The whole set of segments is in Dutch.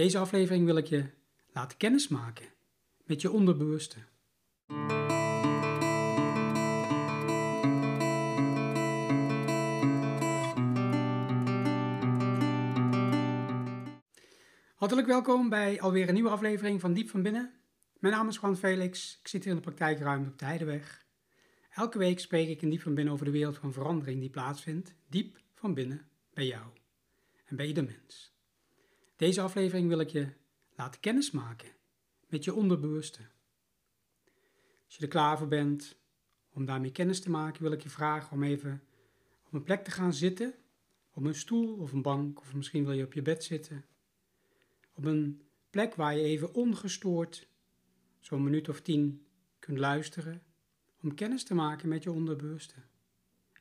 Deze aflevering wil ik je laten kennismaken met je onderbewuste. Hartelijk welkom bij alweer een nieuwe aflevering van Diep van Binnen. Mijn naam is Juan Felix, ik zit hier in de praktijkruimte op de Heideweg. Elke week spreek ik in Diep van Binnen over de wereld van verandering die plaatsvindt, diep van binnen bij jou en bij ieder mens. Deze aflevering wil ik je laten kennismaken met je onderbewuste. Als je er klaar voor bent om daarmee kennis te maken, wil ik je vragen om even op een plek te gaan zitten, op een stoel of een bank, of misschien wil je op je bed zitten. Op een plek waar je even ongestoord zo'n minuut of tien kunt luisteren om kennis te maken met je onderbewuste.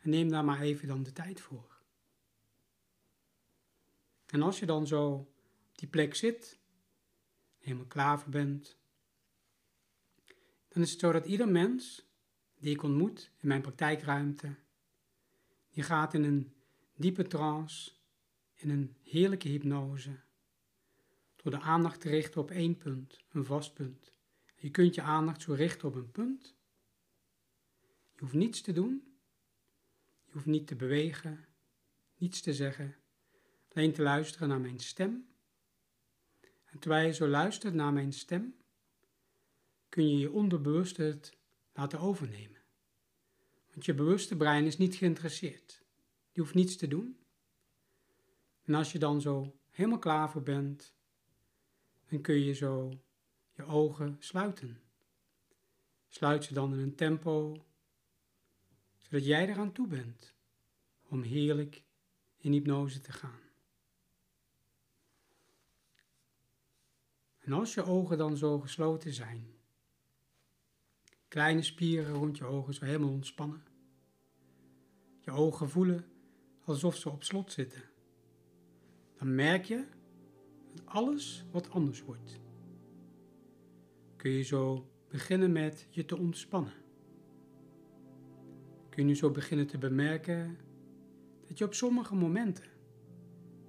En neem daar maar even dan de tijd voor. En als je dan zo die plek zit, helemaal klaar voor bent, dan is het zo dat ieder mens die ik ontmoet in mijn praktijkruimte, die gaat in een diepe trance, in een heerlijke hypnose, door de aandacht te richten op één punt, een vast punt. Je kunt je aandacht zo richten op een punt. Je hoeft niets te doen, je hoeft niet te bewegen, niets te zeggen, alleen te luisteren naar mijn stem. En terwijl je zo luistert naar mijn stem, kun je je onderbewust het laten overnemen. Want je bewuste brein is niet geïnteresseerd. Die hoeft niets te doen. En als je dan zo helemaal klaar voor bent, dan kun je zo je ogen sluiten. Sluit ze dan in een tempo, zodat jij eraan toe bent om heerlijk in hypnose te gaan. En als je ogen dan zo gesloten zijn, kleine spieren rond je ogen zo helemaal ontspannen, je ogen voelen alsof ze op slot zitten, dan merk je dat alles wat anders wordt. Kun je zo beginnen met je te ontspannen. Kun je zo beginnen te bemerken dat je op sommige momenten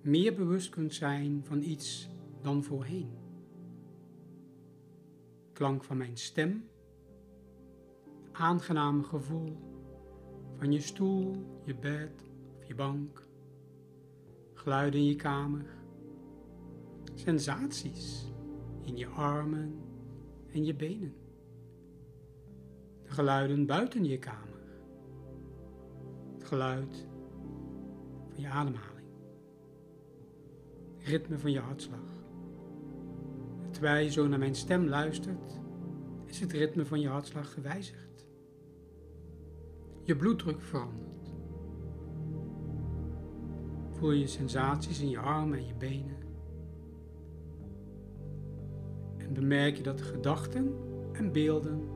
meer bewust kunt zijn van iets dan voorheen klank van mijn stem, aangename gevoel van je stoel, je bed of je bank, geluiden in je kamer, sensaties in je armen en je benen, de geluiden buiten je kamer, het geluid van je ademhaling, het ritme van je hartslag. Terwijl je zo naar mijn stem luistert, is het ritme van je hartslag gewijzigd. Je bloeddruk verandert. Voel je sensaties in je armen en je benen. En bemerk je dat gedachten en beelden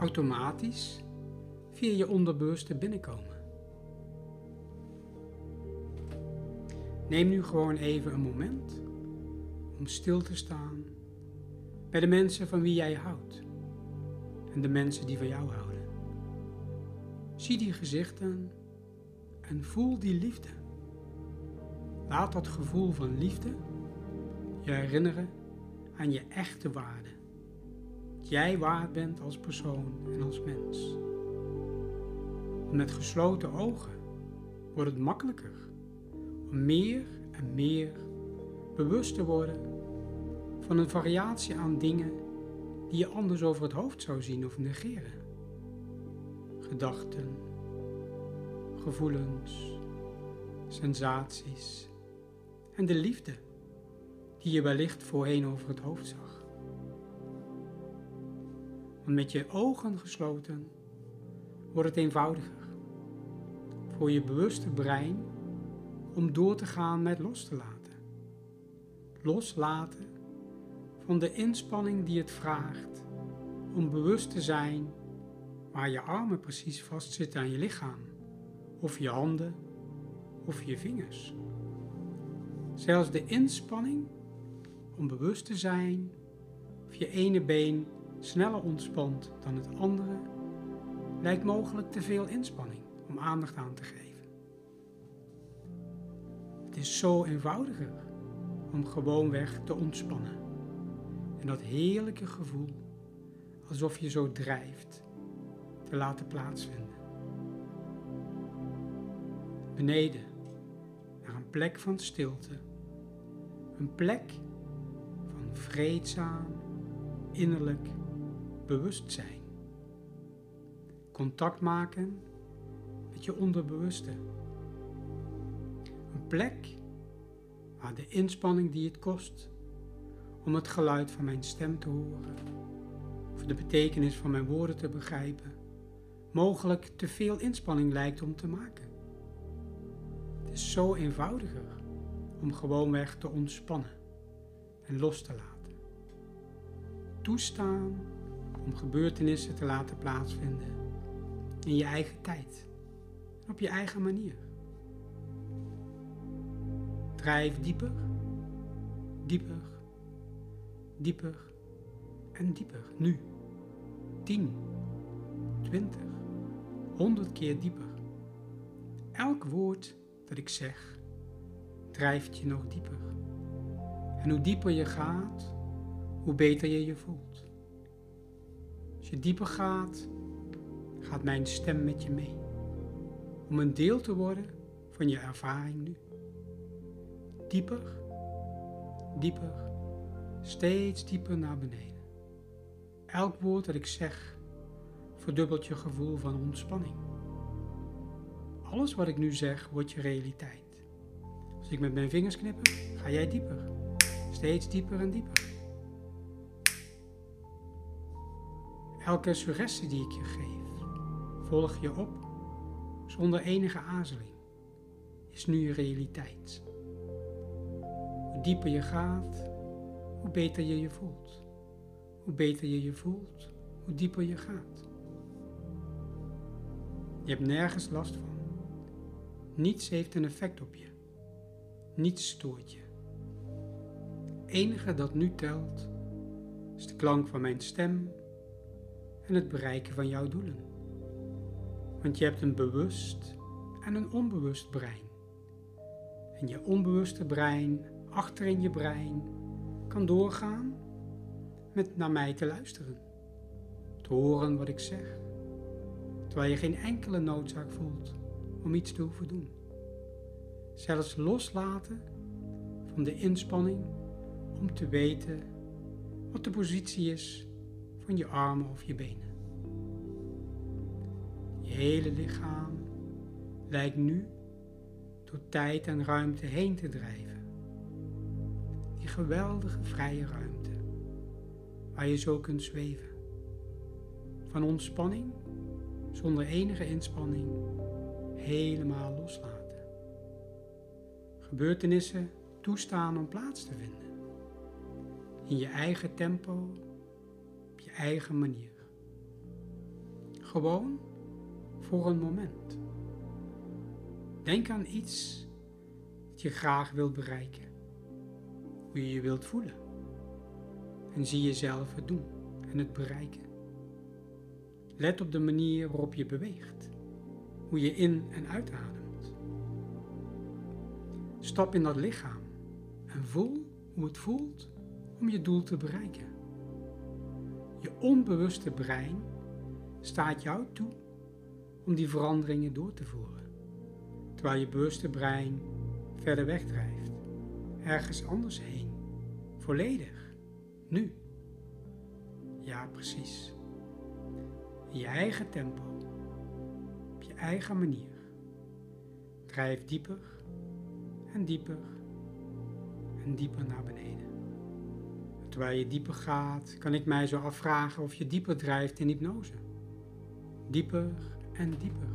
automatisch via je onderbewuste binnenkomen. Neem nu gewoon even een moment om stil te staan bij de mensen van wie jij houdt en de mensen die van jou houden. Zie die gezichten en voel die liefde. Laat dat gevoel van liefde je herinneren aan je echte waarde. Dat jij waard bent als persoon en als mens. met gesloten ogen wordt het makkelijker om meer en meer bewust te worden van een variatie aan dingen die je anders over het hoofd zou zien of negeren. Gedachten, gevoelens, sensaties en de liefde die je wellicht voorheen over het hoofd zag. Want met je ogen gesloten wordt het eenvoudiger voor je bewuste brein om door te gaan met los te laten loslaten van de inspanning die het vraagt om bewust te zijn waar je armen precies vastzitten aan je lichaam, of je handen of je vingers. Zelfs de inspanning om bewust te zijn of je ene been sneller ontspant dan het andere, lijkt mogelijk te veel inspanning om aandacht aan te geven. Het is zo eenvoudiger om gewoonweg te ontspannen. En dat heerlijke gevoel, alsof je zo drijft, te laten plaatsvinden. Beneden, naar een plek van stilte. Een plek van vreedzaam, innerlijk bewustzijn. Contact maken met je onderbewuste. Een plek waar de inspanning die het kost om het geluid van mijn stem te horen, of de betekenis van mijn woorden te begrijpen, mogelijk te veel inspanning lijkt om te maken. Het is zo eenvoudiger om gewoonweg te ontspannen en los te laten. Toestaan om gebeurtenissen te laten plaatsvinden in je eigen tijd en op je eigen manier. Drijf dieper, dieper, dieper en dieper. Nu. 10, 20, 100 keer dieper. Elk woord dat ik zeg drijft je nog dieper. En hoe dieper je gaat, hoe beter je je voelt. Als je dieper gaat, gaat mijn stem met je mee. Om een deel te worden van je ervaring nu. Dieper, dieper, steeds dieper naar beneden. Elk woord dat ik zeg verdubbelt je gevoel van ontspanning. Alles wat ik nu zeg wordt je realiteit. Als ik met mijn vingers knipper, ga jij dieper. Steeds dieper en dieper. Elke suggestie die ik je geef, volg je op zonder enige aarzeling, is nu je realiteit. Hoe dieper je gaat, hoe beter je je voelt. Hoe beter je je voelt, hoe dieper je gaat. Je hebt nergens last van. Niets heeft een effect op je. Niets stoort je. Het enige dat nu telt is de klank van mijn stem en het bereiken van jouw doelen. Want je hebt een bewust en een onbewust brein. En je onbewuste brein, achter in je brein, kan doorgaan met naar mij te luisteren. Te horen wat ik zeg. Terwijl je geen enkele noodzaak voelt om iets te hoeven doen. Zelfs loslaten van de inspanning om te weten wat de positie is van je armen of je benen. Je hele lichaam lijkt nu door tijd en ruimte heen te drijven. Geweldige vrije ruimte waar je zo kunt zweven. Van ontspanning zonder enige inspanning helemaal loslaten. Gebeurtenissen toestaan om plaats te vinden. In je eigen tempo eigen manier. Gewoon voor een moment. Denk aan iets dat je graag wilt bereiken. Hoe je je wilt voelen. En zie jezelf het doen en het bereiken. Let op de manier waarop je beweegt. Hoe je in- en uitademt. Stap in dat lichaam en voel hoe het voelt om je doel te bereiken. Je onbewuste brein staat jou toe om die veranderingen door te voeren, terwijl je bewuste brein verder wegdrijft, ergens anders heen, volledig, nu. Ja, precies. In je eigen tempo, op je eigen manier. Drijf dieper en dieper en dieper naar beneden. Terwijl je dieper gaat, kan ik mij zo afvragen of je dieper drijft in hypnose. Dieper en dieper.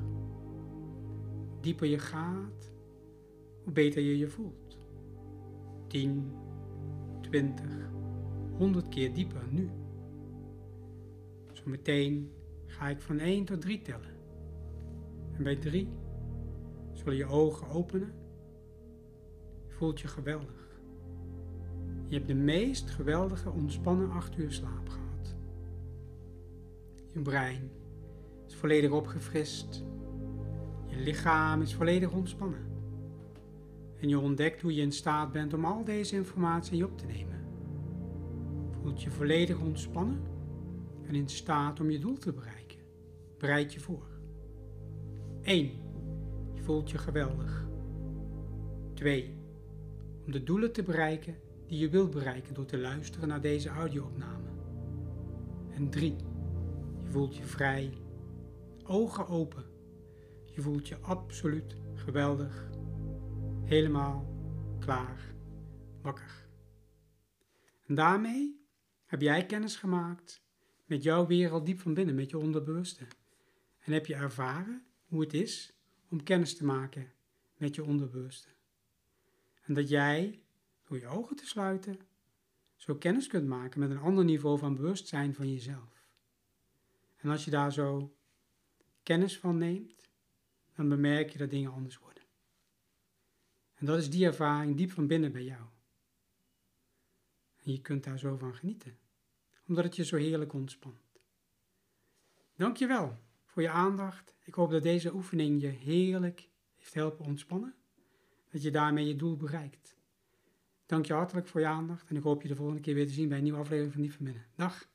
Dieper je gaat, hoe beter je je voelt. 10, 20, 100 keer dieper nu. Zometeen ga ik van 1 tot 3 tellen. En bij 3 zul je ogen openen. Je voelt je geweldig. Je hebt de meest geweldige ontspannen acht uur slaap gehad. Je brein is volledig opgefrist. Je lichaam is volledig ontspannen. En je ontdekt hoe je in staat bent om al deze informatie op te nemen. Voelt je volledig ontspannen en in staat om je doel te bereiken. Bereid je voor. 1. Je voelt je geweldig. 2. Om de doelen te bereiken die je wilt bereiken door te luisteren naar deze audio-opname. En 3. Je voelt je vrij, ogen open. Je voelt je absoluut geweldig, helemaal klaar, wakker. En daarmee heb jij kennis gemaakt met jouw wereld diep van binnen, met je onderbewuste. En heb je ervaren hoe het is om kennis te maken met je onderbewuste. En dat jij, door je ogen te sluiten, zo kennis kunt maken met een ander niveau van bewustzijn van jezelf. En als je daar zo kennis van neemt, dan bemerk je dat dingen anders worden. En dat is die ervaring diep van binnen bij jou. Je kunt daar zo van genieten, omdat het je zo heerlijk ontspant. Dankjewel voor je aandacht. Ik hoop dat deze oefening je heerlijk heeft helpen ontspannen. Dat je daarmee je doel bereikt. Dank je hartelijk voor je aandacht en ik hoop je de volgende keer weer te zien bij een nieuwe aflevering van Diep van Binnen. Dag!